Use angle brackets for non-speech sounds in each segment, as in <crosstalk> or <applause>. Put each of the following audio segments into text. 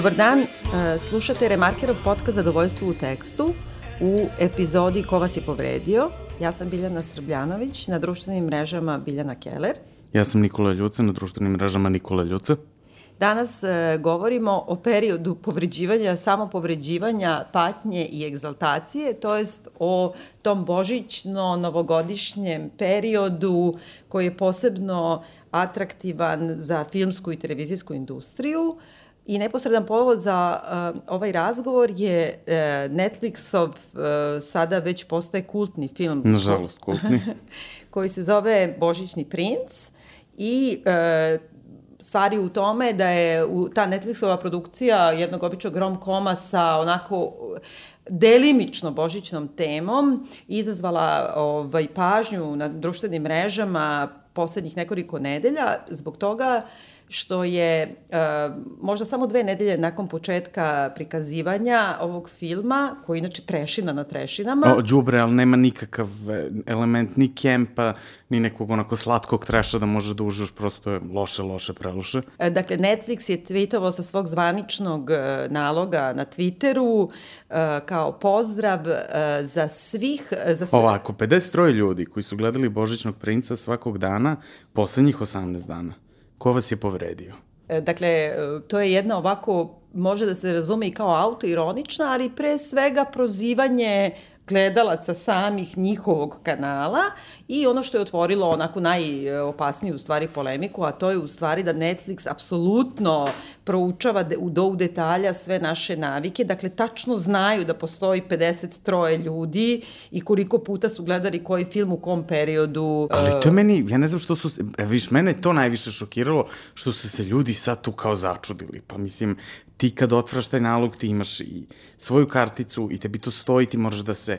Dobar dan, slušate Remarkerov podcast Zadovoljstvo u tekstu u epizodi Ko vas je povredio. Ja sam Biljana Srbljanović, na društvenim mrežama Biljana Keller. Ja sam Nikola Ljuca, na društvenim mrežama Nikola Ljuca. Danas e, govorimo o periodu povređivanja, samopovređivanja, patnje i egzaltacije, to jest o tom božićno-novogodišnjem periodu koji je posebno atraktivan za filmsku i televizijsku industriju. I neposredan povod za uh, ovaj razgovor je uh, Netflixov uh, sada već postaje kultni film. Nažalost, kultni. <laughs> koji se zove Božićni princ i uh, stvari u tome da je u, ta Netflixova produkcija jednog običnog rom-koma sa onako delimično božićnom temom izazvala ovaj, pažnju na društvenim mrežama poslednjih nekoliko nedelja zbog toga što je uh, možda samo dve nedelje nakon početka prikazivanja ovog filma, koji je inače trešina na trešinama. O, džubre, ali nema nikakav e, element ni kempa, ni nekog onako slatkog treša da može da uživaš, prosto je loše, loše, preloše. E, dakle, Netflix je tweetovao sa svog zvaničnog naloga na Twitteru uh, kao pozdrav uh, za svih... Za sve... Ovako, 53 ljudi koji su gledali Božićnog princa svakog dana, poslednjih 18 dana Ko vas je povredio? E, dakle, e, to je jedna ovako, može da se razume i kao autoironična, ali pre svega prozivanje gledalaca samih njihovog kanala i ono što je otvorilo onako najopasniju u stvari polemiku, a to je u stvari da Netflix apsolutno proučava do u detalja sve naše navike, dakle tačno znaju da postoji 53 ljudi i koliko puta su gledali koji film u kom periodu. Ali to je meni, ja ne znam što su, e, viš, mene to najviše šokiralo, što su se ljudi sad tu kao začudili, pa mislim, ti kad otvraš taj nalog, ti imaš i svoju karticu i tebi to stoji, ti možeš da se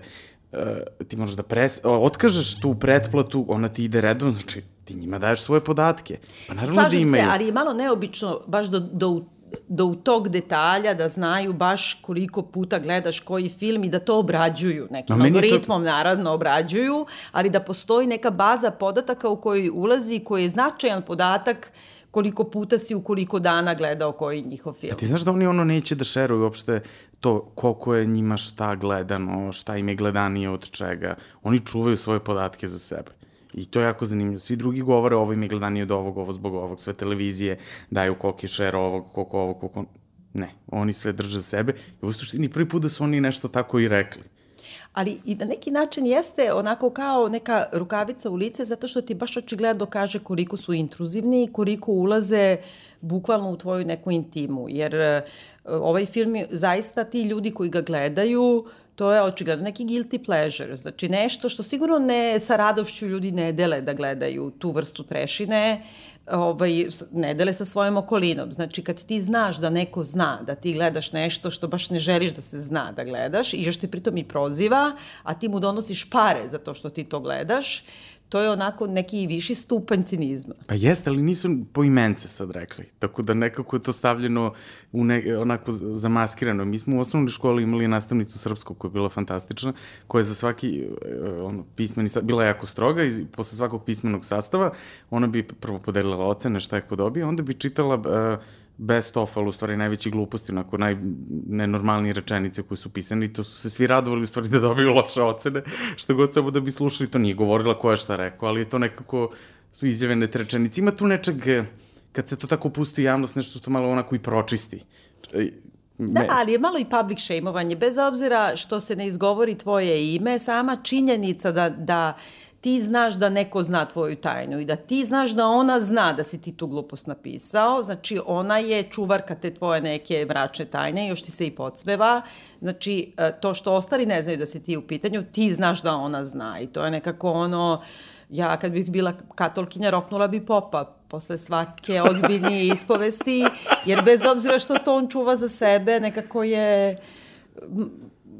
uh, ti možeš da pres, otkažeš tu pretplatu, ona ti ide redovno, znači ti njima daješ svoje podatke. Pa naravno da Slažem da imaju. se, ali je malo neobično baš do, do do u tog detalja da znaju baš koliko puta gledaš koji film i da to obrađuju nekim no, algoritmom to... naravno obrađuju, ali da postoji neka baza podataka u kojoj ulazi koji je značajan podatak koliko puta si u koliko dana gledao koji njihov film. A ti znaš da oni ono neće da šeruju uopšte to koliko je njima šta gledano, šta im je gledanije od čega. Oni čuvaju svoje podatke za sebe. I to je jako zanimljivo. Svi drugi govore ovo im je gledanije od ovog, ovo zbog ovog. Sve televizije daju koliko je šer ovog, koliko ovog, koliko... Ne, oni sve drže za sebe. I u suštini prvi put da su oni nešto tako i rekli ali i na neki način jeste onako kao neka rukavica u lice zato što ti baš očigledno kaže koliko su intruzivni i koliko ulaze bukvalno u tvoju neku intimu, jer uh, ovaj film zaista ti ljudi koji ga gledaju to je očigledno neki guilty pleasure, znači nešto što sigurno ne sa radošću ljudi ne dele da gledaju tu vrstu trešine, ovaj, ne dele sa svojom okolinom. Znači, kad ti znaš da neko zna da ti gledaš nešto što baš ne želiš da se zna da gledaš i još te pritom i proziva, a ti mu donosiš pare za to što ti to gledaš, to je onako neki viši stupanj cinizma. Pa jeste, ali nisu po imence sad rekli. Tako da nekako je to stavljeno u ne, onako zamaskirano. Mi smo u osnovnoj školi imali nastavnicu srpskog koja je bila fantastična, koja je za svaki eh, ono, pismeni, bila jako stroga i posle svakog pismenog sastava ona bi prvo podelila ocene šta je ko dobio, onda bi čitala uh, best of, ali u stvari najveći gluposti, onako najnenormalnije rečenice koje su pisane i to su se svi radovali u stvari da dobiju loše ocene, što god samo da bi slušali, to nije govorila ko je šta rekao, ali je to nekako su izjavene te rečenice. Ima tu nečeg, kad se to tako pusti u javnost, nešto što malo onako i pročisti. Da, ali je malo i public shameovanje, bez obzira što se ne izgovori tvoje ime, sama činjenica da, da ti znaš da neko zna tvoju tajnu i da ti znaš da ona zna da si ti tu glupost napisao, znači ona je čuvarka te tvoje neke mračne tajne, još ti se i podsmeva, znači e, to što ostali ne znaju da si ti u pitanju, ti znaš da ona zna i to je nekako ono, ja kad bih bila katolkinja roknula bi popa posle svake ozbiljnije <laughs> ispovesti, jer bez obzira što to on čuva za sebe, nekako je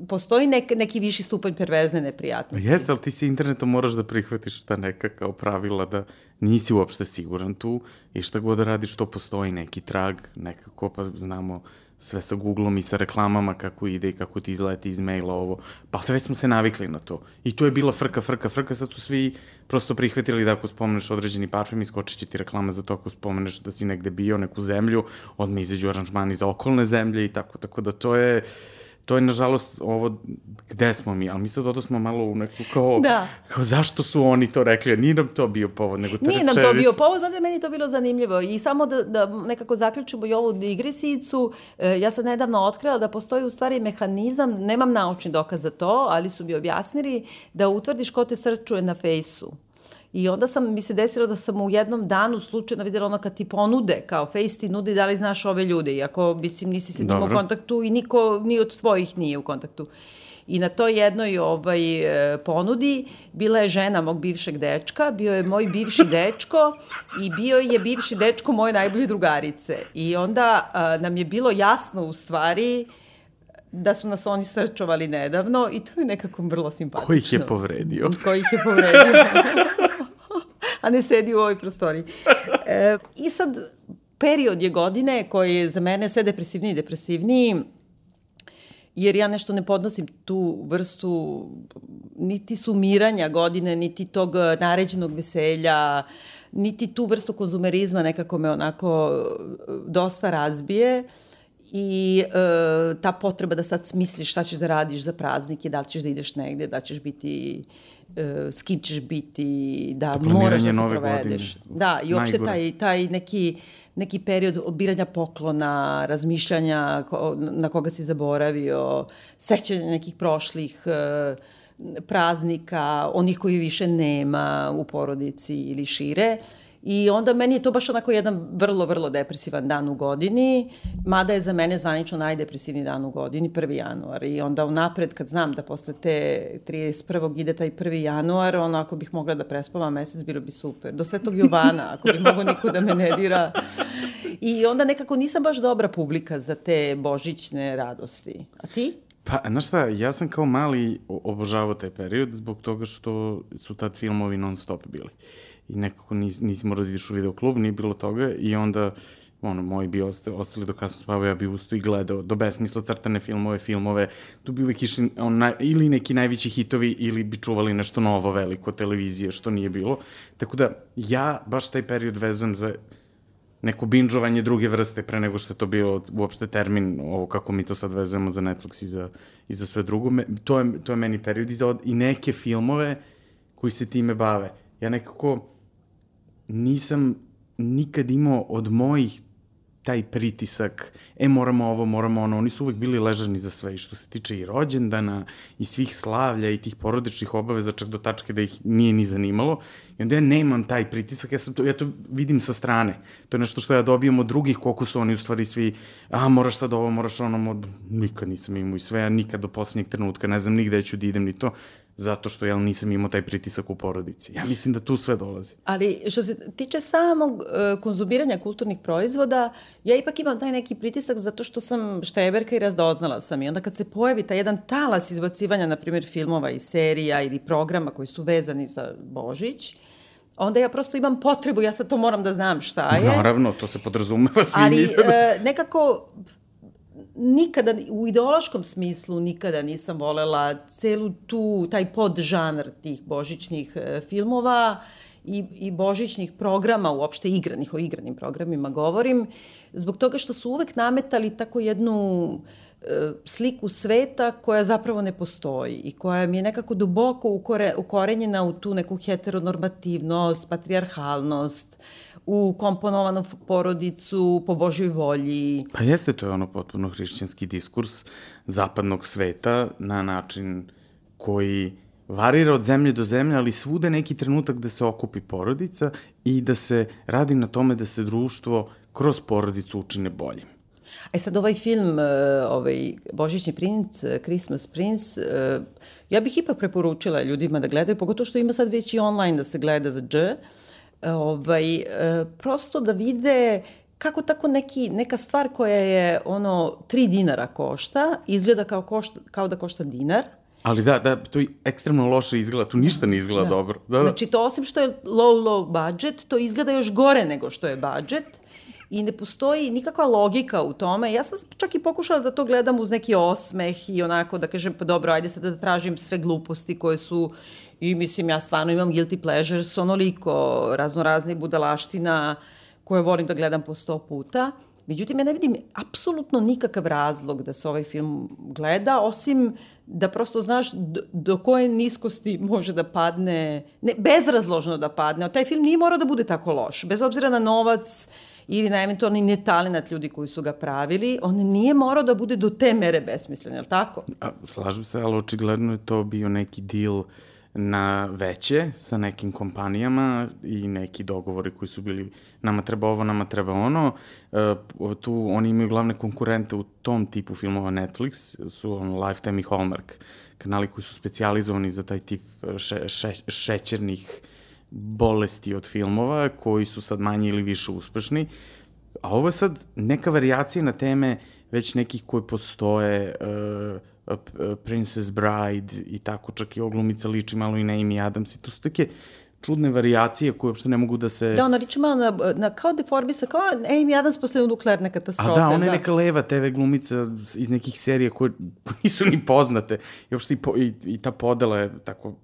postoji nek, neki viši stupanj perverzne neprijatnosti. Jeste, ali ti si internetom moraš da prihvatiš ta neka kao pravila da nisi uopšte siguran tu i šta god da radiš, to postoji neki trag, nekako pa znamo sve sa Googlom i sa reklamama kako ide i kako ti izleti iz maila ovo. Pa već smo se navikli na to. I to je bila frka, frka, frka, sad su svi prosto prihvatili da ako spomeneš određeni parfem, iskočit će ti reklama za to ako spomeneš da si negde bio, neku zemlju, odmah izađu aranžmani za okolne zemlje i tako, tako da to je to je nažalost ovo gde smo mi, ali mi sad odo smo malo u neku kao, da. kao zašto su oni to rekli, nije nam to bio povod, nego te Nije nam to bio povod, mada meni to bilo zanimljivo i samo da, da nekako zaključimo i ovu digresijicu, e, ja sam nedavno otkrila da postoji u stvari mehanizam, nemam naučni dokaz za to, ali su mi objasnili da utvrdiš ko te srčuje na fejsu. I onda sam, mi se desilo da sam u jednom danu slučajno videla ono kad ti ponude, kao Face ti nudi da li znaš ove ljude, iako, mislim, nisi se njima u kontaktu i niko ni od tvojih nije u kontaktu. I na toj jednoj ovaj, e, ponudi bila je žena mog bivšeg dečka, bio je moj bivši <laughs> dečko i bio je bivši dečko moje najbolje drugarice. I onda a, nam je bilo jasno u stvari da su nas oni srčovali nedavno i to je nekako vrlo simpatično. Ko ih je povredio? <laughs> Ko ih je povredio. a ne sedi u ovoj prostoriji. E, I sad, period je godine koji je za mene sve depresivniji i depresivniji, jer ja nešto ne podnosim tu vrstu niti sumiranja godine, niti tog naređenog veselja, niti tu vrstu konzumerizma nekako me onako dosta razbije i e, ta potreba da sad smisliš šta ćeš da radiš za praznike, da li ćeš da ideš negde, da ćeš biti E, s kim ćeš biti, da moraš da se provedeš. Godine. Da, i uopšte taj, taj neki, neki period obiranja poklona, razmišljanja ko, na koga si zaboravio, sećanja nekih prošlih uh, praznika, onih koji više nema u porodici ili šire. Uh, I onda meni je to baš onako jedan vrlo, vrlo depresivan dan u godini, mada je za mene zvanično najdepresivniji dan u godini, 1. januar. I onda unapred kad znam da posle te 31. ide taj 1. januar, ono ako bih mogla da prespavam mesec, bilo bi super. Do Svetog Jovana, ako bih mogo niko da me ne dira. I onda nekako nisam baš dobra publika za te božićne radosti. A ti? Pa, znaš šta, ja sam kao mali obožavao taj period zbog toga što su tad filmovi non stop bili. Uh, i nekako nis, nisi morao da ideš u videoklub, nije bilo toga i onda ono, moji bi ostali, ostali do kasno spavao, ja bi ustao i gledao do besmisla crtane filmove, filmove, tu bi uvek išli on, na, ili neki najveći hitovi ili bi čuvali nešto novo veliko televizije, što nije bilo. Tako da, ja baš taj period vezujem za neko binđovanje druge vrste pre nego što je to bio uopšte termin, ovo kako mi to sad vezujemo za Netflix i za, i za sve drugo. Me, to, je, to je meni period i, za, i neke filmove koji se time bave. Ja nekako, nisam nikad imao od mojih taj pritisak, e moramo ovo, moramo ono, oni su uvek bili ležani za sve i što se tiče i rođendana i svih slavlja i tih porodičnih obaveza čak do tačke da ih nije ni zanimalo. I onda ja nemam taj pritisak, ja, sam to, ja to vidim sa strane, to je nešto što ja dobijam od drugih koliko su oni u stvari svi, a moraš sad ovo, moraš ono, nikad nisam imao i sve, ja nikad do poslednjeg trenutka, ne znam nigde ću da idem ni to, zato što ja nisam imao taj pritisak u porodici. Ja mislim da tu sve dolazi. Ali što se tiče samog uh, konzumiranja kulturnih proizvoda, ja ipak imam taj neki pritisak zato što sam šteberka i razdoznala sam. I onda kad se pojavi taj jedan talas izbacivanja, na primjer, filmova i serija ili programa koji su vezani za Božić, onda ja prosto imam potrebu, ja sad to moram da znam šta je. Naravno, to se podrazumeva svi Ali uh, nekako nikada, u ideološkom smislu nikada nisam volela celu tu, taj podžanr tih božićnih e, filmova i, i božićnih programa, uopšte igranih, o igranim programima govorim, zbog toga što su uvek nametali tako jednu e, sliku sveta koja zapravo ne postoji i koja mi je nekako duboko ukore, ukorenjena u tu neku heteronormativnost, patrijarhalnost, u komponovanu porodicu po Božoj volji. Pa jeste, to je ono potpuno hrišćanski diskurs zapadnog sveta na način koji varira od zemlje do zemlje, ali svude neki trenutak da se okupi porodica i da se radi na tome da se društvo kroz porodicu učine boljim. E sad ovaj film, e, ovaj Božićni princ, e, Christmas Prince, e, ja bih ipak preporučila ljudima da gledaju, pogotovo što ima sad već i online da se gleda za dž, ovaj, prosto da vide kako tako neki, neka stvar koja je ono 3 dinara košta, izgleda kao, košta, kao da košta dinar, Ali da, da, to je ekstremno loše izgleda, tu ništa ne izgleda da. dobro. Da, da. Znači to osim što je low, low budget, to izgleda još gore nego što je budget i ne postoji nikakva logika u tome. Ja sam čak i pokušala da to gledam uz neki osmeh i onako da kažem, pa dobro, ajde sad da tražim sve gluposti koje su i mislim ja stvarno imam guilty pleasures onoliko raznoraznih budalaština koje volim da gledam po sto puta. Međutim, ja ne vidim apsolutno nikakav razlog da se ovaj film gleda, osim da prosto znaš do, do koje niskosti može da padne, ne, bezrazložno da padne. Taj film nije morao da bude tako loš, bez obzira na novac ili na eventualni netalenat ljudi koji su ga pravili, on nije morao da bude do te mere besmislen, je li tako? A, slažem se, ali očigledno je to bio neki deal na veće sa nekim kompanijama i neki dogovori koji su bili nama treba ovo, nama treba ono. E, tu oni imaju glavne konkurente u tom tipu filmova Netflix, su on Lifetime i Hallmark, kanali koji su specializovani za taj tip še, še, šećernih bolesti od filmova, koji su sad manje ili više uspešni. A ovo je sad neka variacija na teme već nekih koji postoje, uh, Princess Bride i tako, čak i oglumica liči malo i na Amy Adams i to su take čudne variacije koje uopšte ne mogu da se... Da, ona liči malo na, na kao deformisa, kao Amy Adams posle nuklearne katastrofe. A da, ona je da. neka leva TV glumica iz nekih serija koje <laughs> nisu ni poznate. I uopšte i, po, i, i ta podela je tako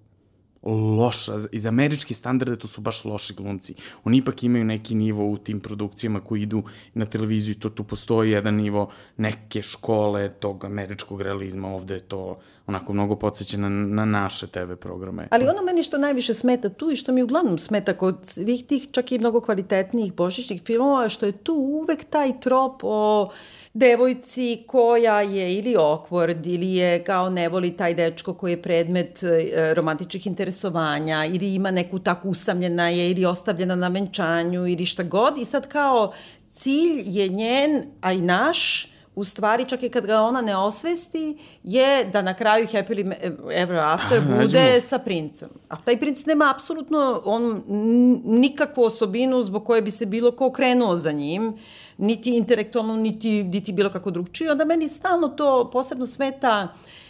loša, iz američke standarde to su baš loši glumci. Oni ipak imaju neki nivo u tim produkcijama koji idu na televiziju i to tu postoji jedan nivo neke škole tog američkog realizma, ovde je to onako mnogo podsjeća na, na naše TV programe. Ali ono meni što najviše smeta tu i što mi uglavnom smeta kod svih tih čak i mnogo kvalitetnijih božićnih filmova, što je tu uvek taj trop o devojci koja je ili awkward ili je kao ne voli taj dečko koji je predmet e, romantičnih interesovanja ili ima neku tako usamljena je ili ostavljena na venčanju ili šta god i sad kao cilj je njen, a i naš, u stvari čak i kad ga ona ne osvesti, je da na kraju Happily Ever After <laughs> bude nađemo. sa princem. A taj princ nema apsolutno on, nikakvu osobinu zbog koje bi se bilo ko krenuo za njim, niti intelektualno, niti, niti bilo kako drugčije. Onda meni stalno to posebno smeta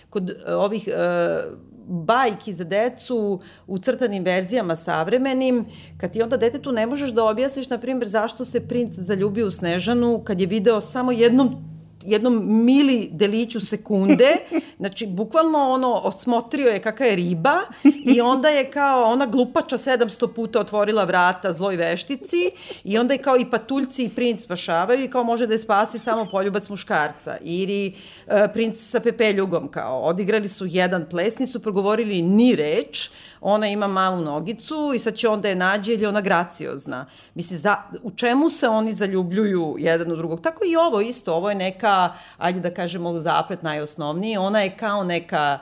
kod uh, ovih uh, bajki za decu u crtanim verzijama savremenim, kad ti onda detetu ne možeš da objasniš, na primjer, zašto se princ zaljubio u Snežanu kad je video samo jednom jednom mili deliću sekunde, <laughs> znači bukvalno ono osmotrio je kakva je riba i onda je kao ona glupača 700 puta otvorila vrata zloj veštici i onda je kao i patuljci i princ spašavaju i kao može da je spasi samo poljubac muškarca. Ili uh, princ sa pepeljugom kao. Odigrali su jedan ples, nisu progovorili ni reč, ona ima malu nogicu i sad će onda je nađe ili ona graciozna. Mislim, za, u čemu se oni zaljubljuju jedan u drugog? Tako i ovo isto, ovo je neka, ajde da kažemo, zaplet najosnovniji, ona je kao neka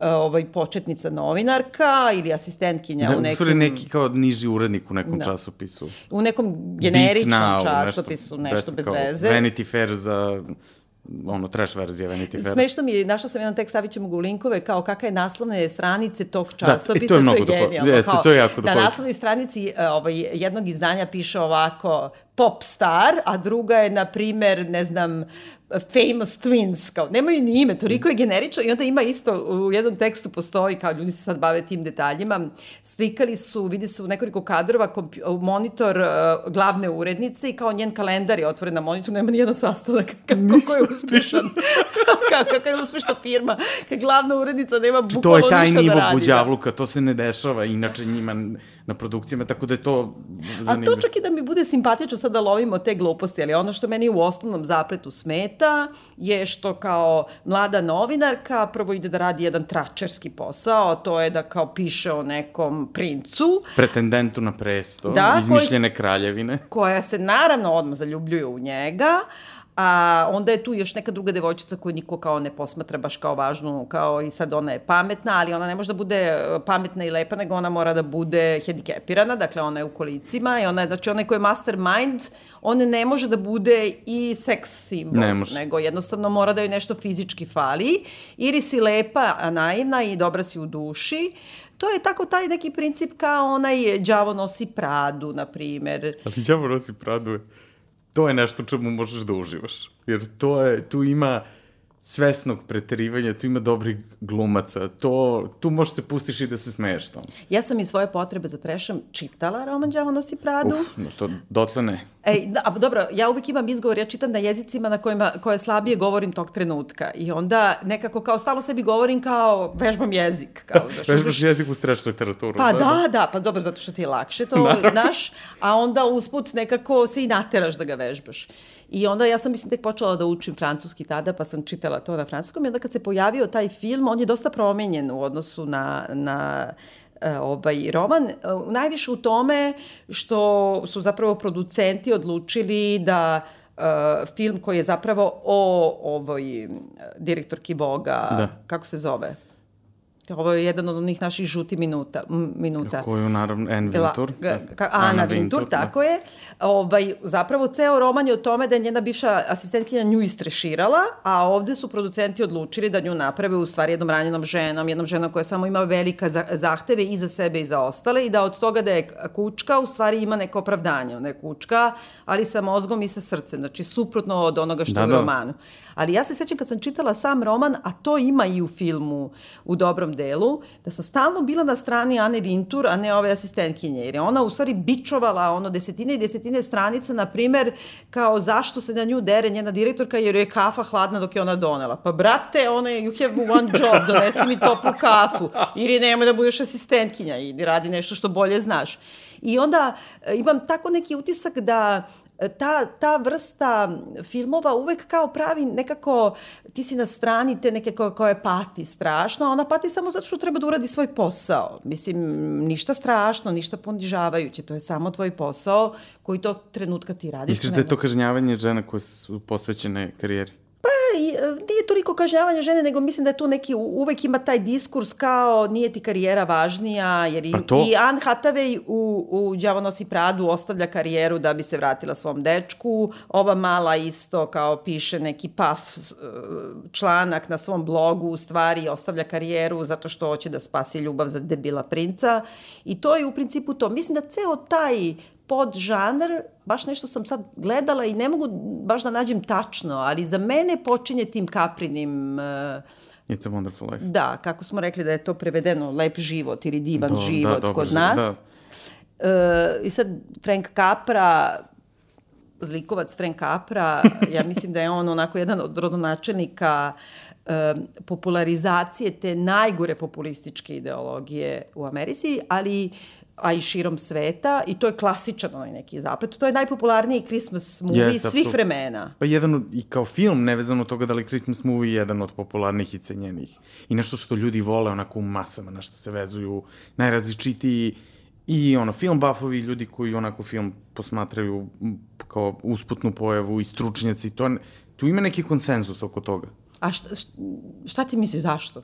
e, ovaj početnica novinarka ili asistentkinja da, u nekom... neki kao niži urednik u nekom da. časopisu. U nekom generičnom now, časopisu, nešto, nešto bez veze. Vanity Fair za ono, trash verzija Vanity Fair. Smešno mi je, našla sam jedan tekst, stavit ćemo ga u linkove, kao kakve je naslovne stranice tog časopisa, da, to je, mnogo to je genijalno. Jeste, kao, to je jako na naslovnoj stranici e, ovaj, jednog izdanja piše ovako, pop star, a druga je, na primer, ne znam, famous twins, kao, nemaju ni ime, toliko je generično i onda ima isto, u jednom tekstu postoji, kao ljudi se sad bave tim detaljima, slikali su, vidi se u nekoliko kadrova, monitor uh, glavne urednice i kao njen kalendar je otvoren na monitoru, nema nijedan sastanak, <laughs> kako ko je uspešan, <laughs> kako, kako je uspešna firma, kad glavna urednica nema bukvalo ništa da radi. To je taj nivo da. buđavluka, to se ne dešava, inače njima na produkcijama, tako da je to zanimljivo. A to čak i da mi bude simpatično sad da lovimo te gluposti, ali ono što meni u osnovnom zapletu smeta je što kao mlada novinarka prvo ide da radi jedan tračerski posao, to je da kao piše o nekom princu. Pretendentu na presto, da, izmišljene koji, kraljevine. Koja se naravno odmah zaljubljuje u njega, A onda je tu još neka druga devojčica koju niko kao ne posmatra baš kao važnu, kao i sad ona je pametna, ali ona ne može da bude e, pametna i lepa, nego ona mora da bude hendikepirana, dakle ona je u kolicima i ona je, znači onaj ko je mastermind, on ne može da bude i seks simbol, ne može. nego jednostavno mora da joj nešto fizički fali, ili si lepa, a naivna i dobra si u duši, to je tako taj neki princip kao onaj đavo nosi pradu, na primer. Ali đavo nosi pradu je to je nešto čemu možeš da uživaš. Jer to je, tu ima svesnog preterivanja, tu ima dobrih glumaca, to, tu možeš se pustiš i da se smeješ tamo. Ja sam i svoje potrebe za trešom čitala roman Đavo nosi Pradu. Uf, no to dotle ne. Ej, da, a, dobro, ja uvijek imam izgovor, ja čitam na jezicima na kojima, koje slabije govorim tog trenutka i onda nekako kao stalo sebi govorim kao vežbam jezik. Kao, da Vežbaš jezik u streš literaturu. Pa da, da, da, pa dobro, zato što ti je lakše to, znaš, a onda usput nekako se i nateraš da ga vežbaš. I onda ja sam, mislim, tek počela da učim francuski tada, pa sam čitala to na francuskom i onda kad se pojavio taj film, on je dosta promenjen u odnosu na, na e, ovaj roman, e, najviše u tome što su zapravo producenti odlučili da uh, film koji je zapravo o ovoj direktorki Voga, da. kako se zove? Ovo je jedan od onih naših žuti minuta. minuta. Koju, naravno, Anne Vintur. Ka, ka, Ana, Ana Vintur, Vintur, tako da. je. Ovaj, zapravo, ceo roman je o tome da je njena bivša asistentkinja nju istreširala, a ovde su producenti odlučili da nju naprave u stvari jednom ranjenom ženom, jednom ženom koja samo ima velika zahteve i za sebe i za ostale i da od toga da je kučka u stvari ima neko opravdanje. Ona je kučka, ali sa mozgom i sa srcem. Znači, suprotno od onoga što da, je u da. romanu. Ali ja se sećam kad sam čitala sam roman, a to ima i u filmu u dobrom delu, da sam stalno bila na strani Ane Vintur, a ne ove asistentkinje, jer je ona u stvari bičovala ono desetine i desetine stranica, na primer, kao zašto se na nju dere njena direktorka, jer je kafa hladna dok je ona donela. Pa brate, ona je, you have one job, donesi mi toplu kafu, ili nemoj da budeš asistentkinja, ili radi nešto što bolje znaš. I onda e, imam tako neki utisak da ta, ta vrsta filmova uvek kao pravi nekako, ti si na strani te neke koje, koje pati strašno, a ona pati samo zato što treba da uradi svoj posao. Mislim, ništa strašno, ništa ponižavajuće, to je samo tvoj posao koji to trenutka ti radiš. Misliš da je to kažnjavanje žena koje su posvećene karijeri? I, e, nije toliko kažnjavanje žene, nego mislim da je tu neki, uvek ima taj diskurs kao nije ti karijera važnija, jer i, pa to... i Anne Hathaway u, u Đavo nosi Pradu ostavlja karijeru da bi se vratila svom dečku, ova mala isto kao piše neki paf e, članak na svom blogu, u stvari ostavlja karijeru zato što hoće da spasi ljubav za debila princa i to je u principu to. Mislim da ceo taj podžanr, baš nešto sam sad gledala i ne mogu baš da nađem tačno, ali za mene počinje tim kaprinim... Uh, It's a wonderful life. Da, kako smo rekli da je to prevedeno lep život ili divan Do, da, život da, kod nas. Da. Uh, I sad Frank Capra, zlikovac Frank Capra, ja mislim da je on onako jedan od rodonačelnika uh, popularizacije te najgore populističke ideologije u Americi, ali a i širom sveta i to je klasičan onaj neki zaplet. To je najpopularniji Christmas movie yes, svih absolut. vremena. Pa jedan od, i kao film, nevezano od toga da li Christmas movie je jedan od popularnih i cenjenih. I nešto što ljudi vole onako u masama, na što se vezuju najrazličitiji i ono, film buffovi, ljudi koji onako film posmatraju kao usputnu pojavu i stručnjaci, to, tu ima neki konsenzus oko toga. A šta, šta ti misliš zašto?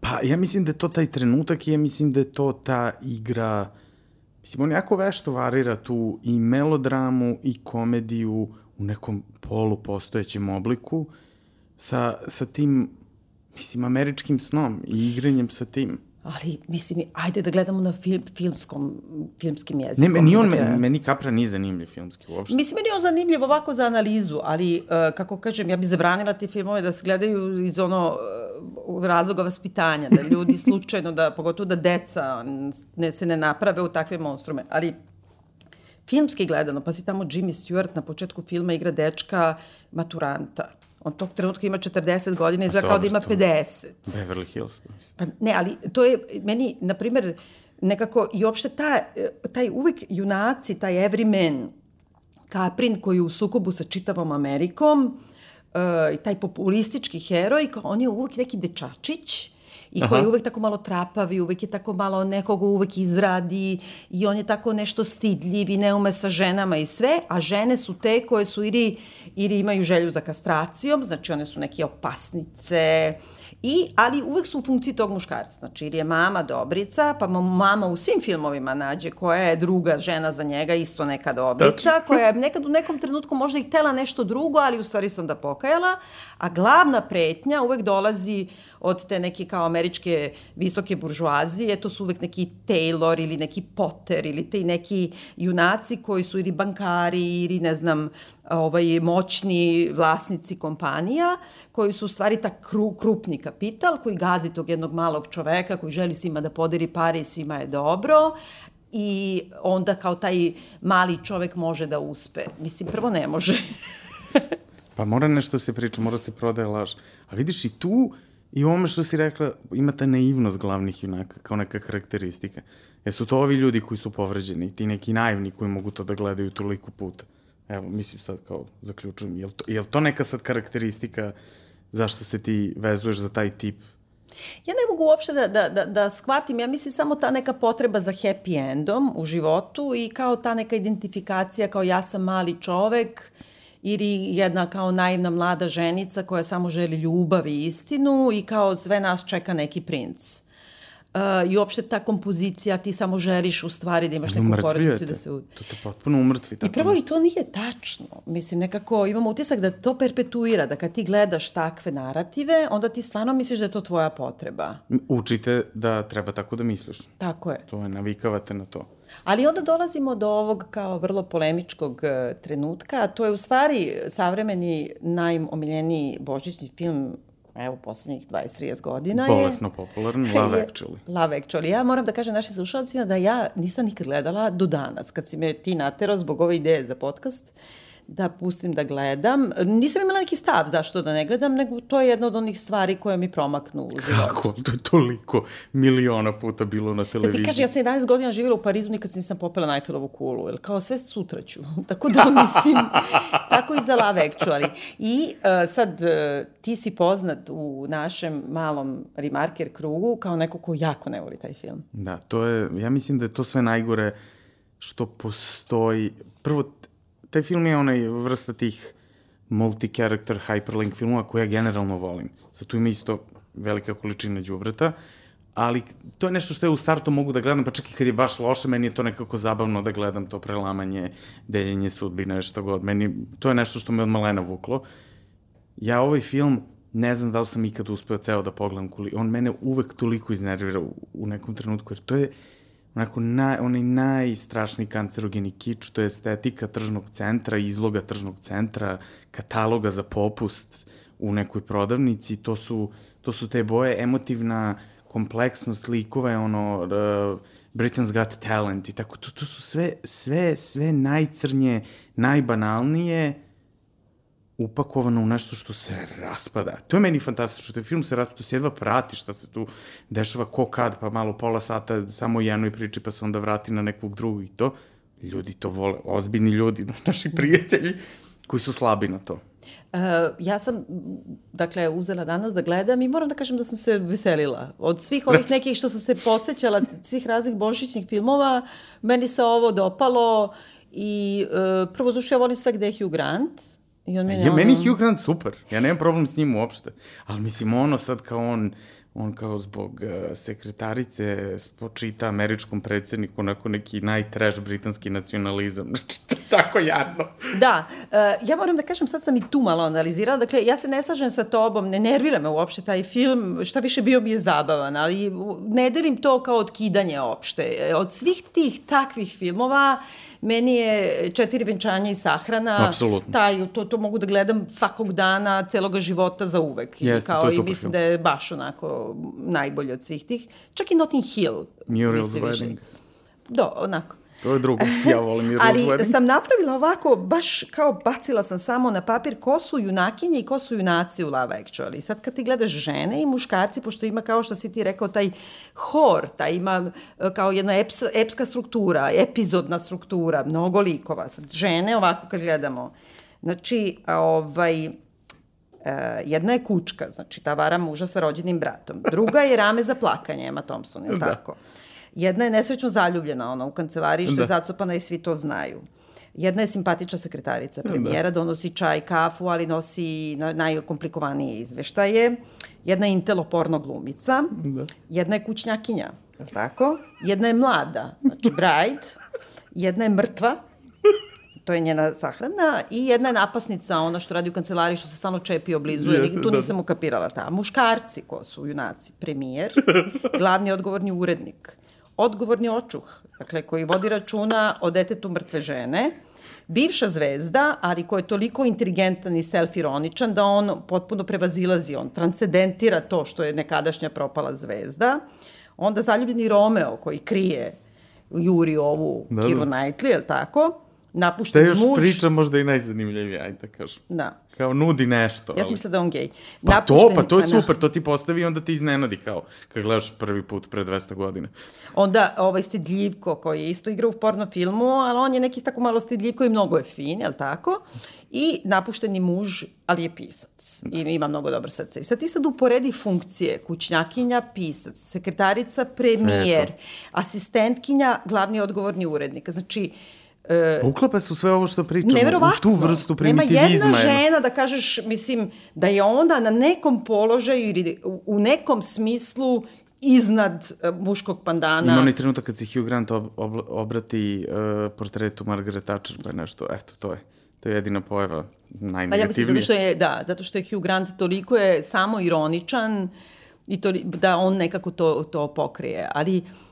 Pa ja mislim da je to taj trenutak i ja mislim da je to ta igra Mislim, on jako vešto varira tu i melodramu i komediju u nekom polupostojećem obliku sa, sa tim, mislim, američkim snom i igranjem sa tim. Ali, mislim, ajde da gledamo na film, filmskom, filmskim jezikom. Ne, meni on, dakle, meni, Kapra nije zanimljiv filmski uopšte. Mislim, meni je on zanimljiv ovako za analizu, ali, uh, kako kažem, ja bih zabranila te filmove da se gledaju iz ono uh, razloga vaspitanja, da ljudi <laughs> slučajno, da, pogotovo da deca ne, se ne naprave u takve monstrume. Ali, filmski gledano, pa si tamo Jimmy Stewart na početku filma igra dečka maturanta on tog trenutka ima 40 godina, izgleda kao da ima 50. Beverly Hills. Pa ne, ali to je meni, na primer, nekako i uopšte ta, taj uvek junaci, taj everyman, Kaprin koji je u sukobu sa čitavom Amerikom, uh, taj populistički heroj, on je uvek neki dečačić, i koji je uvek tako malo trapav i uvek je tako malo nekoga uvek izradi i on je tako nešto stidljiv i ne ume sa ženama i sve, a žene su te koje su ili, ili imaju želju za kastracijom, znači one su neke opasnice, I, ali uvek su u funkciji tog muškarca. Znači, ili je mama dobrica, pa mama u svim filmovima nađe koja je druga žena za njega, isto neka dobrica, koja je nekad u nekom trenutku možda i htela nešto drugo, ali u stvari sam da pokajala, a glavna pretnja uvek dolazi od te neke kao američke visoke buržuazije, to su uvek neki Taylor ili neki Potter ili te neki junaci koji su ili bankari ili ne znam, ovaj, moćni vlasnici kompanija, koji su u stvari ta kru, krupni kapital koji gazi tog jednog malog čoveka koji želi svima da poderi pare i svima je dobro i onda kao taj mali čovek može da uspe. Mislim, prvo ne može. <laughs> pa mora nešto da se priča, mora da se prodaje laž. A vidiš i tu i u ovome što si rekla, ima ta naivnost glavnih junaka kao neka karakteristika. Jesu to ovi ljudi koji su povređeni, ti neki naivni koji mogu to da gledaju toliko puta. Evo, mislim sad kao zaključujem, je li to, je li to neka sad karakteristika zašto se ti vezuješ za taj tip Ja ne mogu uopšte da, da, da, da shvatim, ja mislim samo ta neka potreba za happy endom u životu i kao ta neka identifikacija kao ja sam mali čovek ili jedna kao naivna mlada ženica koja samo želi ljubav i istinu i kao sve nas čeka neki princ. Uh, I uopšte ta kompozicija, ti samo želiš u stvari da imaš neku porodicu da se... To te potpuno umrtvi. I prvo i to nije tačno. Mislim, nekako imamo utisak da to perpetuira, da kad ti gledaš takve narative, onda ti stvarno misliš da je to tvoja potreba. Učite da treba tako da misliš. Tako je. To je, navikavate na to. Ali onda dolazimo do ovog kao vrlo polemičkog uh, trenutka, a to je u stvari savremeni najomiljeniji božićni film evo, poslednjih 20-30 godina je... Bolesno popularno, Love Actually. Love Actually. Ja moram da kažem našim slušalcima da ja nisam nikad gledala do danas, kad si me ti naterao zbog ove ideje za podcast, da pustim da gledam. Nisam imala neki stav zašto da ne gledam, nego to je jedna od onih stvari koje mi promaknu u životu. Kako? To je toliko miliona puta bilo na televiziji. Da ti kaže, ja sam 11 godina živjela u Parizu, nikad nisam popela Najfelovu kulu, jer kao sve sutra ću. <laughs> tako da <laughs> mislim, tako i za Love Actually. I uh, sad, uh, ti si poznat u našem malom remarker krugu kao neko ko jako ne voli taj film. Da, to je, ja mislim da je to sve najgore što postoji. Prvo, taj film je onaj vrsta tih multi-character hyperlink filmova koje ja generalno volim. Sad tu ima isto velika količina džubreta, ali to je nešto što ja u startu mogu da gledam, pa čak i kad je baš loše, meni je to nekako zabavno da gledam to prelamanje, deljenje sudbine, što god. Meni, to je nešto što me od malena vuklo. Ja ovaj film, ne znam da li sam ikad uspeo ceo da pogledam, on mene uvek toliko iznervira u, u nekom trenutku, jer to je, onako naj, onaj najstrašniji kancerogeni kič, to je estetika tržnog centra, izloga tržnog centra, kataloga za popust u nekoj prodavnici, to su, to su te boje, emotivna kompleksnost likova je ono uh, Britain's Got Talent i tako, to, to su sve, sve, sve najcrnje, najbanalnije, upakovano u nešto što se raspada. To je meni fantastično, što je film se raspada, to se jedva prati šta se tu dešava, ko kad, pa malo pola sata samo jednoj priči, pa se onda vrati na nekog drugog i to. Ljudi to vole, ozbiljni ljudi, <laughs> naši prijatelji, koji su slabi na to. Uh, ja sam, dakle, uzela danas da gledam i moram da kažem da sam se veselila. Od svih ovih nekih što sam se podsjećala, svih raznih božićnih filmova, meni se ovo dopalo i uh, prvo zašto ja volim sve gde je Hugh Grant, I on meni, je, ono... meni Hugh Grant super, ja nemam problem s njim uopšte, ali mislim ono sad kao on, on kao zbog uh, sekretarice spočita američkom predsedniku onako neki najtrash britanski nacionalizam, <laughs> znači tako jadno. Da, uh, ja moram da kažem, sad sam i tu malo analizirala, dakle, ja se ne slažem sa tobom, ne nervira me uopšte taj film, šta više bio mi je zabavan, ali ne delim to kao odkidanje opšte. Od svih tih takvih filmova, meni je četiri venčanja i sahrana, Apsolutno. taj, to, to mogu da gledam svakog dana, celoga života za uvek. Jeste, kao, to je I mislim film. da je baš onako najbolje od svih tih. Čak i Notting Hill. Muriel's Wedding. Do, onako. To je drugo, ja volim Muriel's <laughs> Ali Wedding. sam napravila ovako, baš kao bacila sam samo na papir ko su junakinje i ko su junaci u Love Actually. Sad kad ti gledaš žene i muškarci, pošto ima kao što si ti rekao taj hor, taj ima e, kao jedna eps, epska struktura, epizodna struktura, mnogo likova. Sad žene ovako kad gledamo, znači, ovaj, Uh, jedna je kučka, znači ta vara muža sa rođenim bratom. Druga je rame za plakanje, Emma Thompson, je da. tako? Jedna je nesrećno zaljubljena, ona u kancelariji što da. je zacopana i svi to znaju. Jedna je simpatična sekretarica da. premijera, donosi čaj, kafu, ali nosi najkomplikovanije izveštaje. Jedna je inteloporno glumica. Da. Jedna je kućnjakinja, tako? Jedna je mlada, znači bride. Jedna je mrtva, to je njena sahrana i jedna je napasnica, ona što radi u kancelariji, što se stalno čepi oblizuje, yes, tu da. nisam ukapirala ta. Muškarci, ko su junaci, premijer, glavni odgovorni urednik, odgovorni očuh, dakle, koji vodi računa o detetu mrtve žene, bivša zvezda, ali ko je toliko inteligentan i self-ironičan da on potpuno prevazilazi, on transcendentira to što je nekadašnja propala zvezda. Onda zaljubljeni Romeo koji krije juri ovu da, Kiru da. Knightley, je li tako? Napušten muž. Da još priča možda i najzanimljivija, ajde da kažem. Da. Kao nudi nešto. Ja sam mislila da on gej. Pa Napušten, to, pa to je super, to ti postavi i onda ti iznenadi kao kad gledaš prvi put pre 200 godina. Onda ovaj Stidljivko koji je isto igrao u porno filmu, ali on je neki tako malo Stidljivko i mnogo je fin, je li tako? I napušteni muž, ali je pisac da. i ima mnogo dobro srce. I sad ti sad uporedi funkcije, kućnjakinja, pisac, sekretarica, premijer, asistentkinja, glavni odgovorni urednik. Znači, Uh, Uklapa se u sve ovo što pričamo, u tu vrstu primitivizma. Nema jedna žena da kažeš, mislim, da je ona na nekom položaju ili u nekom smislu iznad uh, muškog pandana. Ima onaj trenutak kad se Hugh Grant ob, ob, obrati uh, portretu Margaret Thatcher, pa je nešto, eto, to je. To je jedina pojava najnegativnija. Pa ja mislim, zato što je, da, zato što je Hugh Grant toliko je samo ironičan i to, da on nekako to, to pokrije. Ali uh, Uh,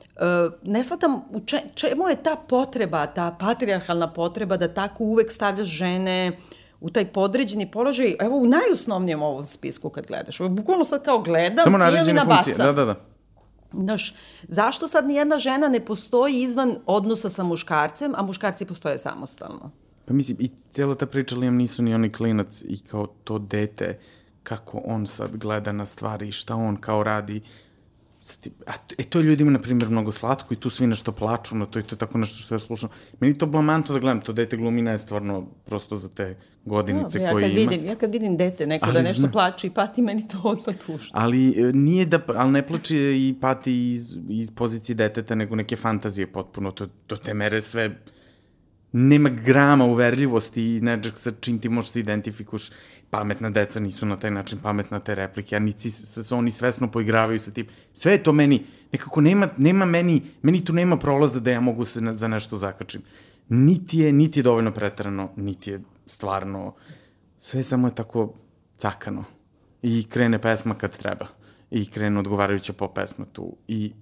ne shvatam u če, čemu je ta potreba, ta patrijarhalna potreba da tako uvek stavljaš žene u taj podređeni položaj, evo u najosnovnijem ovom spisku kad gledaš. Ovo bukvalno sad kao gledam, Samo naređene funkcije, da, da, da. Znaš, zašto sad nijedna žena ne postoji izvan odnosa sa muškarcem, a muškarci postoje samostalno? Pa mislim, i cijela ta priča Liam nisu ni oni klinac i kao to dete, kako on sad gleda na stvari i šta on kao radi, a, e, to je ljudima, na primjer, mnogo slatko i tu svi nešto plaču na to i to je tako nešto što ja slušam. Meni to blamanto da gledam, to dete glumina je stvarno prosto za te godinice no, ja koje ima. Vidim, ja kad vidim dete neko ali da nešto zna... plače i pati, meni to odmah tužno. Ali e, nije da, ali ne plače i pati iz, iz pozicije deteta, nego neke fantazije potpuno, to, do te mere sve nema grama uverljivosti i nečeg sa čim ti možeš se identifikuš pametna deca nisu na taj način pametna te replike, a nici se oni svesno poigravaju sa tim. Sve je to meni, nekako nema, nema meni, meni tu nema prolaza da ja mogu se na, za nešto zakačim. Niti je, niti je dovoljno pretrano, niti je stvarno, sve samo je tako cakano. I krene pesma kad treba. I krene odgovarajuća po pesma tu. I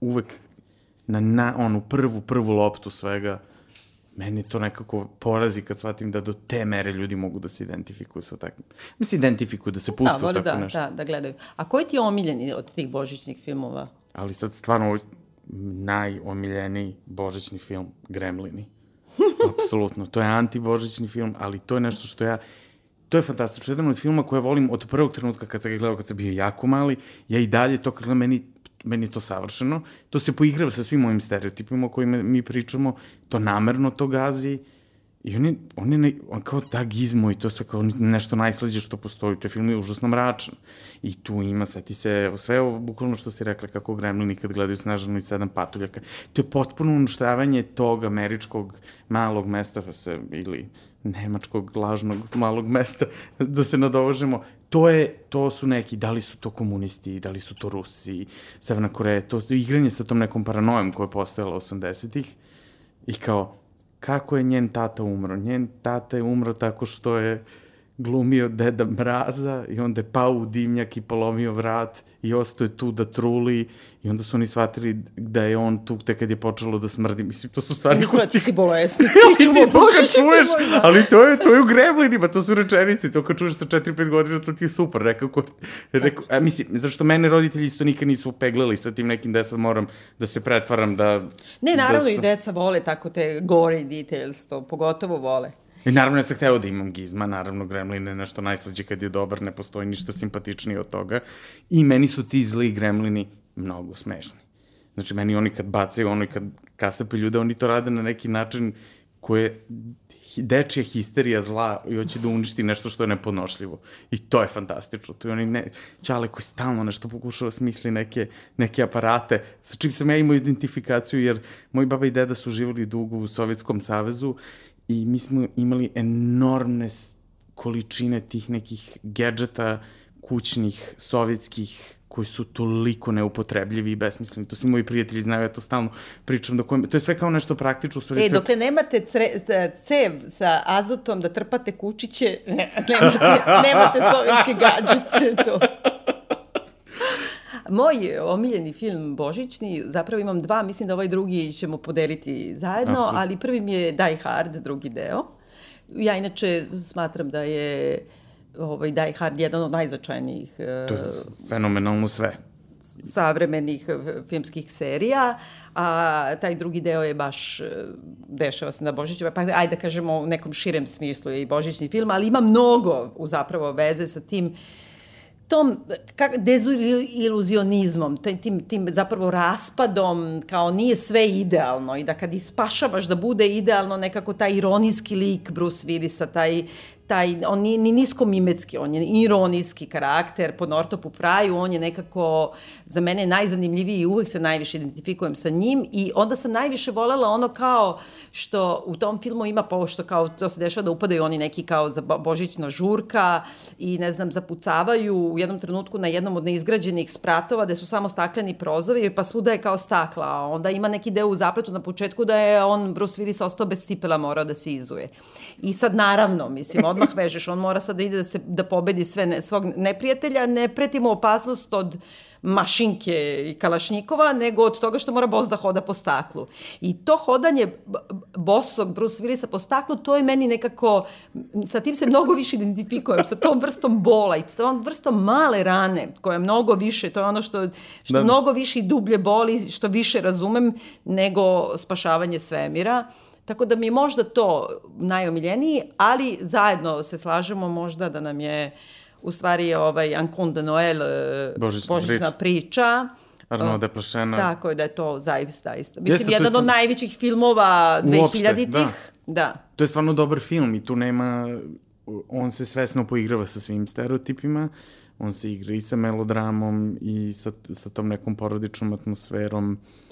uvek na, na onu prvu, prvu loptu svega, meni to nekako porazi kad shvatim da do te mere ljudi mogu da se identifikuju sa takvim. Mislim, identifikuju, da se pustu da, tako da, nešto. Da, da gledaju. A koji ti je omiljeni od tih božićnih filmova? Ali sad stvarno najomiljeniji božićni film Gremlini. <laughs> Apsolutno. To je antibožićni film, ali to je nešto što ja to je fantastično. Jedan od filma koje volim od prvog trenutka kad sam ga gledao, kad sam bio jako mali, ja i dalje to kad meni meni je to savršeno. To se poigrava sa svim mojim stereotipima o kojima mi pričamo, to namerno to gazi. I on je, on je ne, on kao da gizmo i to sve kao nešto najslađe što postoji. To je film je užasno mračan. I tu ima, sad ti se, sve ovo, bukvalno što si rekla, kako gremlini kad gledaju snažano i sedam patuljaka. To je potpuno uništavanje tog američkog malog mesta, se, ili nemačkog lažnog malog mesta, <laughs> da se nadovožemo to je, to su neki, da li su to komunisti, da li su to Rusi, Severna Koreja, to je igranje sa tom nekom paranojom koja je postojala 80-ih i kao, kako je njen tata umro? Njen tata je umro tako što je glumio deda mraza i onda je pao u dimnjak i polomio vrat i ostao je tu da truli i onda su oni shvatili da je on tu te kad je počelo da smrdi. Mislim, to su stvari... Nikola, ti si bolesni. <laughs> Ti ti to čuješ, ali to je, to je u gremlinima, to su rečenice, to kad čuješ sa 4-5 godina, to ti je super. Rekao, rekao, a, mislim, zašto mene roditelji isto nikad nisu peglali sa tim nekim da sad moram da se pretvaram da... Ne, naravno da, i deca vole tako te gory details, to pogotovo vole. I naravno ja sam hteo da imam gizma, naravno Gremlin je nešto najslađe kad je dobar, ne postoji ništa simpatičnije od toga. I meni su ti zli Gremlini mnogo smešni. Znači, meni oni kad bacaju, oni kad kasape ljude, oni to rade na neki način koje je dečija histerija zla i hoće da uništi nešto što je nepodnošljivo. I to je fantastično. To je oni ne, čale koji stalno nešto pokušava da smisli neke, neke aparate, sa čim sam ja imao identifikaciju, jer moji baba i deda su živali dugo u Sovjetskom savezu i mi smo imali enormne količine tih nekih gadžeta kućnih, sovjetskih, koji su toliko neupotrebljivi i besmisleni. To svi moji prijatelji znaju, ja to stalno pričam. Dok, to je sve kao nešto praktično. Stvari, e, sve... dokle nemate cre, cev sa azotom da trpate kučiće, <laughs> ne, nemate, nemate sovjetske gađice, to. Moj omiljeni film Božićni, zapravo imam dva, mislim da ovaj drugi ćemo podeliti zajedno, Absolut. ali prvi mi je Die Hard, drugi deo. Ja inače smatram da je ovaj, Die Hard jedan od najzačajnijih... To je fenomenalno sve savremenih filmskih serija, a taj drugi deo je baš, e, dešava se na Božiću, pa ajde da kažemo u nekom širem smislu je i Božićni film, ali ima mnogo u zapravo veze sa tim uh, tom kak, deziluzionizmom, tim, tim zapravo raspadom, kao nije sve idealno i da kad ispašavaš da bude idealno, nekako taj ironijski lik Bruce Willisa, taj taj, on nije ni nisko mimetski, on je ironijski karakter, po Nortopu Fraju, on je nekako za mene najzanimljiviji i uvek se najviše identifikujem sa njim i onda sam najviše volela ono kao što u tom filmu ima pošto kao to se dešava da upadaju oni neki kao za božićna žurka i ne znam zapucavaju u jednom trenutku na jednom od neizgrađenih spratova gde su samo stakleni prozovi pa svuda je kao stakla onda ima neki deo u zapletu na početku da je on Bruce Willis ostao bez cipela morao da se izuje. I sad naravno, mislim, odmah vežeš, on mora sad da ide da, se, da pobedi sve ne, svog neprijatelja, ne preti mu opasnost od mašinke i kalašnjikova, nego od toga što mora bos da hoda po staklu. I to hodanje bosog Bruce Willisa po staklu, to je meni nekako, sa tim se mnogo više identifikujem, sa tom vrstom bola i tom vrstom male rane, koja je mnogo više, to je ono što, što da. mnogo više i dublje boli, što više razumem, nego spašavanje svemira. Tako da mi je možda to najomiljeniji, ali zajedno se slažemo možda da nam je u stvari ovaj Ancon de Noel e, Božićna, Božićna priča. priča. Arnaud de Plašena. Tako je da je to zaista isto. Mislim, Jeste, jedan od najvećih filmova 2000-ih. Da. da. To je stvarno dobar film i tu nema... On se svesno poigrava sa svim stereotipima, on se igra i sa melodramom i sa, sa tom nekom porodičnom atmosferom. Uh, E,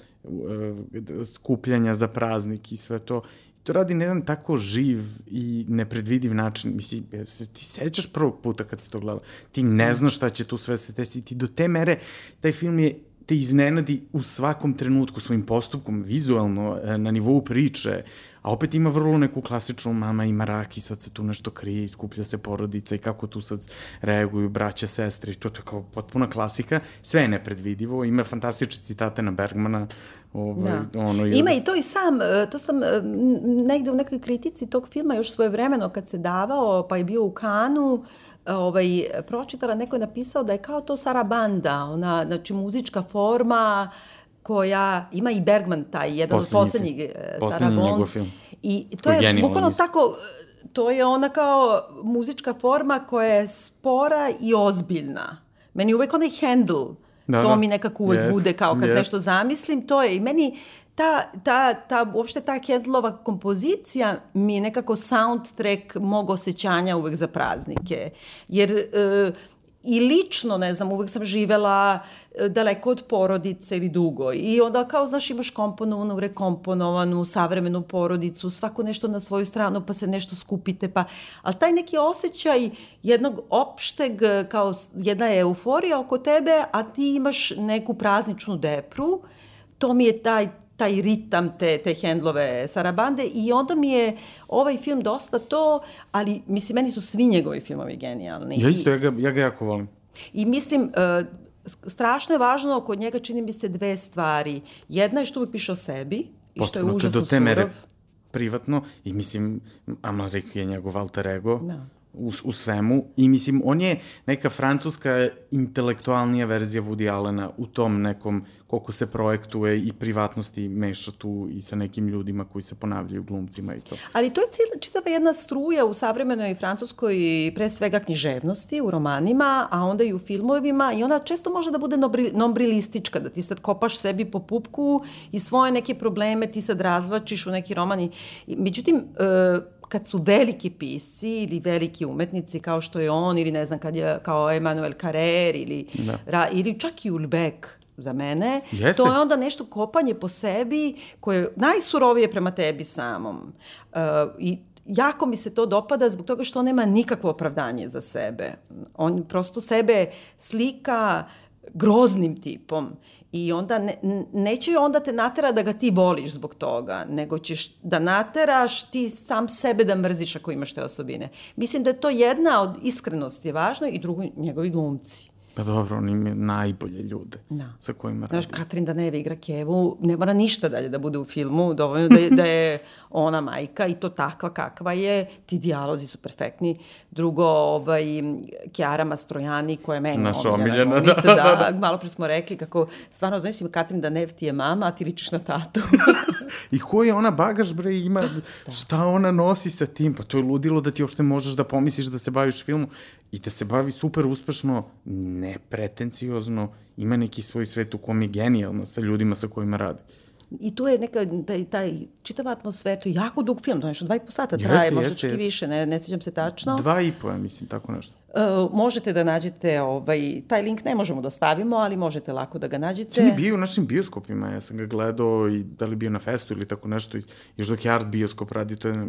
skupljanja za praznik i sve to. I to radi na jedan tako živ i nepredvidiv način. Mislim, se ti sećaš prvog puta kad si to gledala? Ti ne mm. znaš šta će tu sve se desiti. Do te mere taj film je te iznenadi u svakom trenutku svojim postupkom, vizualno, e, na nivou priče, a opet ima vrlo neku klasičnu mama ima rak i sad se tu nešto krije, iskuplja se porodica i kako tu sad reaguju braća, sestre i to je kao potpuna klasika. Sve je nepredvidivo, ima fantastične citate na Bergmana, Ovaj, da. ono, Ima i to i sam, e, to sam e, negde u nekoj kritici tog filma još svoje vremeno kad se davao, pa je bio u Kanu, ovaj, pročitala, neko je napisao da je kao to Sarabanda, ona, znači muzička forma koja ima i Bergman taj, jedan poslednji, od poslednjih e, Sarabond. film. I to je, je bukvalno tako, to je ona kao muzička forma koja je spora i ozbiljna. Meni uvek onaj handle, Da, to da. mi nekako uvek yes. bude kao kad yes. nešto zamislim, to je i meni ta, ta, ta, uopšte ta Kendlova kompozicija mi je nekako soundtrack mog osjećanja uvek za praznike. Jer e, i lično, ne znam, uvek sam živela e, daleko od porodice ili dugo. I onda kao, znaš, imaš komponovanu, rekomponovanu, savremenu porodicu, svako nešto na svoju stranu, pa se nešto skupite, pa... Ali taj neki osjećaj jednog opšteg, kao jedna euforija oko tebe, a ti imaš neku prazničnu depru, to mi je taj taj ritam te, te hendlove Sarabande i onda mi je ovaj film dosta to, ali mislim, meni su svi njegovi filmovi genijalni. Ja isto, ja ga, ja ga jako volim. I mislim, uh, strašno je važno kod njega čini mi se dve stvari. Jedna je što uvijek piše o sebi i što je užasno do te mere privatno i mislim, Amalrik je njegov alter ego. Da u, u svemu i mislim, on je neka francuska intelektualnija verzija Woody Allena u tom nekom koliko se projektuje i privatnosti meša tu i sa nekim ljudima koji se ponavljaju glumcima i to. Ali to je cijela, čitava jedna struja u savremenoj francuskoj pre svega književnosti, u romanima, a onda i u filmovima i ona često može da bude nombrilistička, da ti sad kopaš sebi po pupku i svoje neke probleme ti sad razvlačiš u neki roman. I, međutim, uh, kad su veliki pisci ili veliki umetnici kao što je on ili ne znam kad je kao Emanuel Carrer ili, da. ra, ili čak i Ulbeck za mene, Jeste. to je onda nešto kopanje po sebi koje je najsurovije prema tebi samom. Uh, I jako mi se to dopada zbog toga što on nema nikakvo opravdanje za sebe. On prosto sebe slika groznim tipom i onda ne, neće onda te natera da ga ti voliš zbog toga, nego ćeš da nateraš ti sam sebe da mrziš ako imaš te osobine. Mislim da je to jedna od iskrenosti je važno i drugo njegovi glumci. Pa dobro, on ima najbolje ljude da. sa kojima radi. Znaš, Katrin Daneve igra Kevu, ne mora ništa dalje da bude u filmu, dovoljno da je, da je ona majka i to takva kakva je, ti dijalozi su perfektni. Drugo, ovaj, Kjara Mastrojani, koja je meni Naša omiljena, da, da, da, <laughs> da. Malo pre smo rekli kako, stvarno, znaš, Katrin Danev ti je mama, a ti ličiš na tatu. <laughs> I ko je ona bagaž, bre, ima, da. šta ona nosi sa tim? Pa to je ludilo da ti uopšte možeš da pomisliš da se baviš filmu i da se bavi super uspešno, nepretenciozno, ima neki svoj svet u kom je genijalna sa ljudima sa kojima radi. I tu je neka, taj, taj čitava atmosfera, to je jako dug film, to je nešto dva i po sata traje, jeste, možda čak i više, ne, ne sjećam se tačno. Dva i po, ja mislim, tako nešto. Uh, možete da nađete, ovaj, taj link ne možemo da stavimo, ali možete lako da ga nađete. Sam je bio u našim bioskopima, ja sam ga gledao i da li bio na festu ili tako nešto, još dok je Art bioskop radi, to je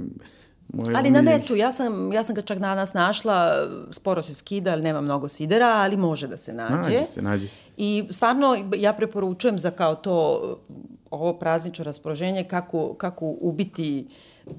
Moje ali na netu, ja sam, ja sam ga čak danas našla, sporo se skida, ali nema mnogo sidera, ali može da se nađe. Nađe se, nađe se. I stvarno ja preporučujem za kao to, ovo praznično raspoloženje, kako, kako ubiti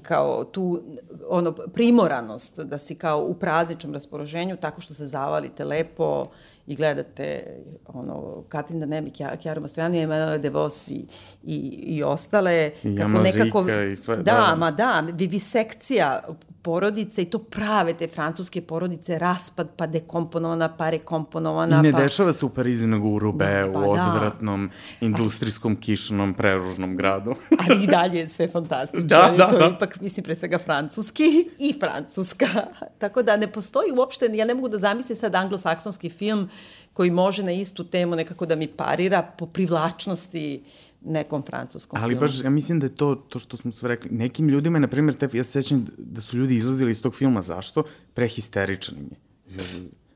kao tu ono primoranost da si kao u prazničnom raspoloženju tako što se zavalite lepo i gledate ono, Katrin Danemik, Kjara Mastrojani, Emanuele De Vos i, i, i ostale. I kako nekako, i sve. Da, da, ma da, vivisekcija porodice i to prave te francuske porodice, raspad pa dekomponovana, pa rekomponovana. I ne pa... dešava se u Parizu nego u Rube, da, pa u da. odvratnom da. industrijskom kišnom preružnom gradu. <laughs> Ali i dalje je sve fantastično. da, da, to da. ipak, mislim, pre svega francuski <laughs> i francuska. <laughs> Tako da ne postoji uopšte, ja ne mogu da zamislim sad anglosaksonski film koji može na istu temu nekako da mi parira po privlačnosti uh, nekom francuskom Ali filmu. baš, ja mislim da je to, to što smo sve rekli, nekim ljudima, na primjer, te, ja se sećam da su ljudi izlazili iz tog filma, zašto? Prehisteričan im je.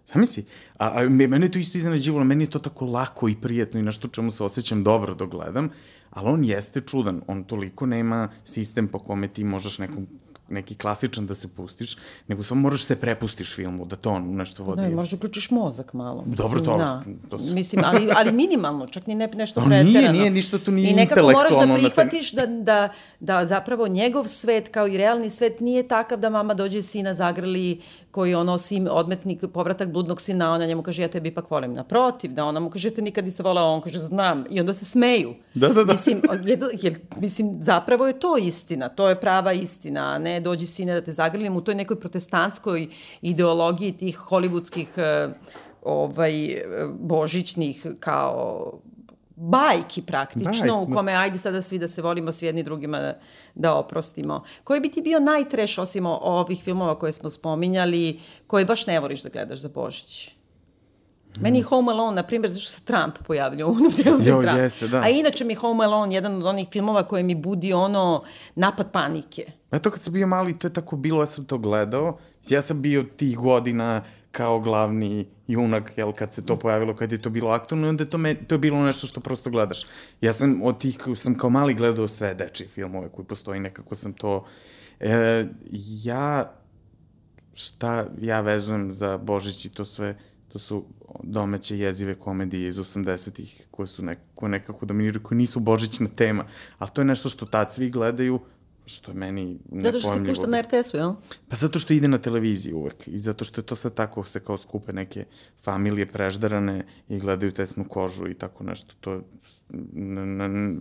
Zamisli, a, a mene to isto iznenađivalo, meni je to tako lako i prijetno i nešto čemu se osjećam dobro dok gledam, ali on jeste čudan, on toliko nema sistem po kome ti možeš nekom neki klasičan da se pustiš, nego samo moraš se prepustiš filmu, da to on nešto vodi. Da, možeš da uključiš mozak malo. Mislim, Dobro, to, da. to su... Mislim, ali, ali minimalno, čak ni ne, nešto <laughs> no, preterano. Nije, nije, ništa tu nije I nekako moraš da prihvatiš da, da, da zapravo njegov svet, kao i realni svet, nije takav da mama dođe sina zagrli koji ono sim, odmetnik, povratak bludnog sina, ona njemu kaže ja tebi ipak volim. Naprotiv, da ona mu kaže te nikad nisi volao, on kaže znam. I onda se smeju. Da, da, da. Mislim, jedu, jer, mislim, zapravo je to istina, to je prava istina, a ne dođi sine da te zagrlim u toj nekoj protestantskoj ideologiji tih hollywoodskih uh, ovaj, božićnih kao bajki praktično, Bajk. u kome ajde sada svi da se volimo svi jedni drugima da, da oprostimo. Koji bi ti bio najtreš osim ovih filmova koje smo spominjali, koje baš ne voliš da gledaš za Božić? Mm. Meni Home Alone, na primjer, zašto se Trump pojavlja u onom delu jo, Trump. Jeste, da. A inače mi Home Alone jedan od onih filmova koje mi budi ono napad panike. to kad sam bio mali, to je tako bilo, ja sam to gledao. Ja sam bio tih godina kao glavni junak, jel, kad se to pojavilo, kad je to bilo aktualno, onda je to, me, to je bilo nešto što prosto gledaš. Ja sam od tih, sam kao mali gledao sve dečije filmove koji postoji, nekako sam to... E, ja, šta ja vezujem za Božić i to sve, to su domaće jezive komedije iz 80-ih koje su neko, nekako dominiraju, koje nisu božićna tema, ali to je nešto što tad svi gledaju, što je meni nepojemljivo. Zato što se pušta na RTS-u, jel? Pa zato što ide na televiziji uvek i zato što je to sad tako se kao skupe neke familije preždarane i gledaju tesnu kožu i tako nešto. To,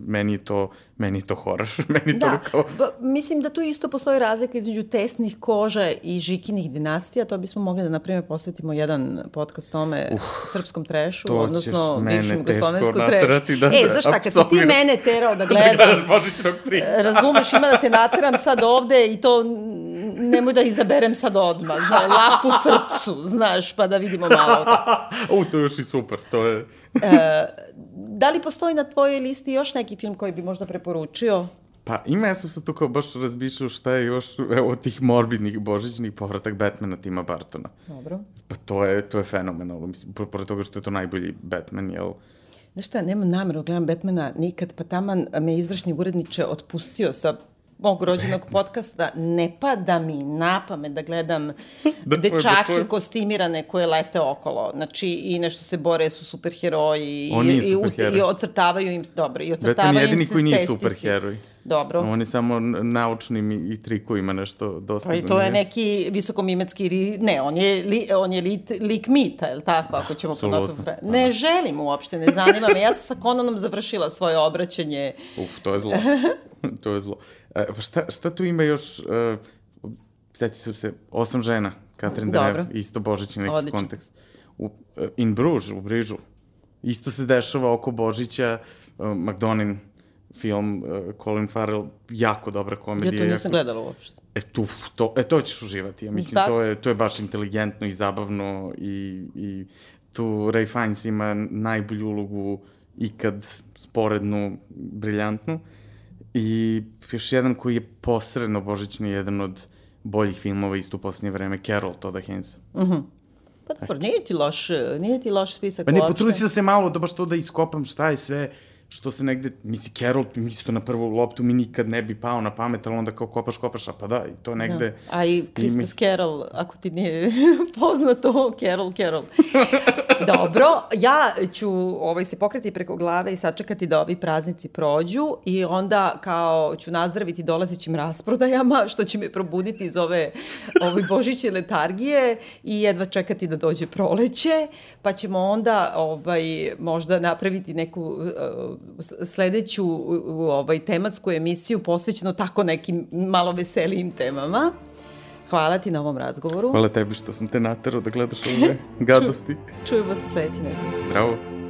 meni je to, meni je to horor. <laughs> meni da, to kao... ba, mislim da tu isto postoji razlika između tesnih koža i žikinih dinastija. To bismo mogli da, na primjer, posvetimo jedan podcast tome uh, srpskom trešu, odnosno bivšem jugoslovensku trešu. Da, e, znaš šta, kad si ti mene terao da <laughs> gledam... da gledaš Božićnog princa. razumeš, ima da te nateram sad ovde i to nemoj da izaberem sad odmah, znaš, laku srcu, znaš, pa da vidimo malo. <laughs> U, to je još i super, to je... e, da li postoji na tvojoj listi još neki film koji bi možda preporučio? Pa ima, ja sam se tu kao baš razmišljao šta je još, evo, od tih morbidnih božićnih povratak Batmana Tima Bartona. Dobro. Pa to je, to je fenomenalno, mislim, pored toga što je to najbolji Batman, jel? Znaš šta, nemam nameru, da gledam Batmana nikad, pa taman me izvršni uredniče otpustio sa mog rođenog podcasta, ne pada mi na pamet da gledam <laughs> da dečake da kostimirane koje lete okolo. Znači, i nešto se bore, su superheroji. On nije i, superheroj. I, I ocrtavaju im, dobro, i ocrtavaju Brate, im se koji nije testisi. superheroj. Dobro. On je samo naučnim i, i trikovima nešto dosta. Pa i to je neki visokomimetski, ri, ne, on je, li, on je lit, lik mita, je li tako, ako ćemo po notu fre... Ne da. želim uopšte, ne zanima me. Ja sam sa Konanom završila svoje obraćanje. Uf, to je zlo. <laughs> to je zlo. E, šta, šta tu ima još, uh, sjeći sam se, osam žena, Katrin Deneuve, isto božićni neki Odlično. kontekst. U, uh, in Bruges, u Brižu, isto se dešava oko Božića, uh, McDonin, film uh, Colin Farrell, jako dobra komedija. Ja to nisam jako... gledala uopšte. E, tu, to, e, to ćeš uživati. Ja mislim, to je, to je baš inteligentno i zabavno i, i tu Ray Fiennes ima najbolju ulogu ikad sporednu, briljantnu. I još jedan koji je posredno božićni, jedan od boljih filmova isto u posljednje vreme, Carol Toda Haynesa. Mhm. Uh -huh. Pa dobro, nije ti loš, nije ti loš spisak Pa ne, potrudi se da se malo, da baš to da iskopam šta je sve, što se negde, misli, Carol, isto na prvu loptu mi nikad ne bi pao na pamet, ali onda kao kopaš, kopaš, a pa da, i to negde... Da. A i Christmas mi... Carol, ako ti nije <laughs> poznato, Carol, Carol. <laughs> Dobro, ja ću ovaj, se pokreti preko glave i sačekati da ovi praznici prođu i onda kao ću nazdraviti dolazećim rasprodajama, <laughs> što će me probuditi iz ove, ove božiće letargije i jedva čekati da dođe proleće, pa ćemo onda ovaj, možda napraviti neku uh, sledeću ovaj, tematsku emisiju posvećenu tako nekim malo veselijim temama. Hvala ti na ovom razgovoru. Hvala tebi što sam te naterao da gledaš ove <laughs> gadosti. Čujemo se sledeće nedelje. Zdravo.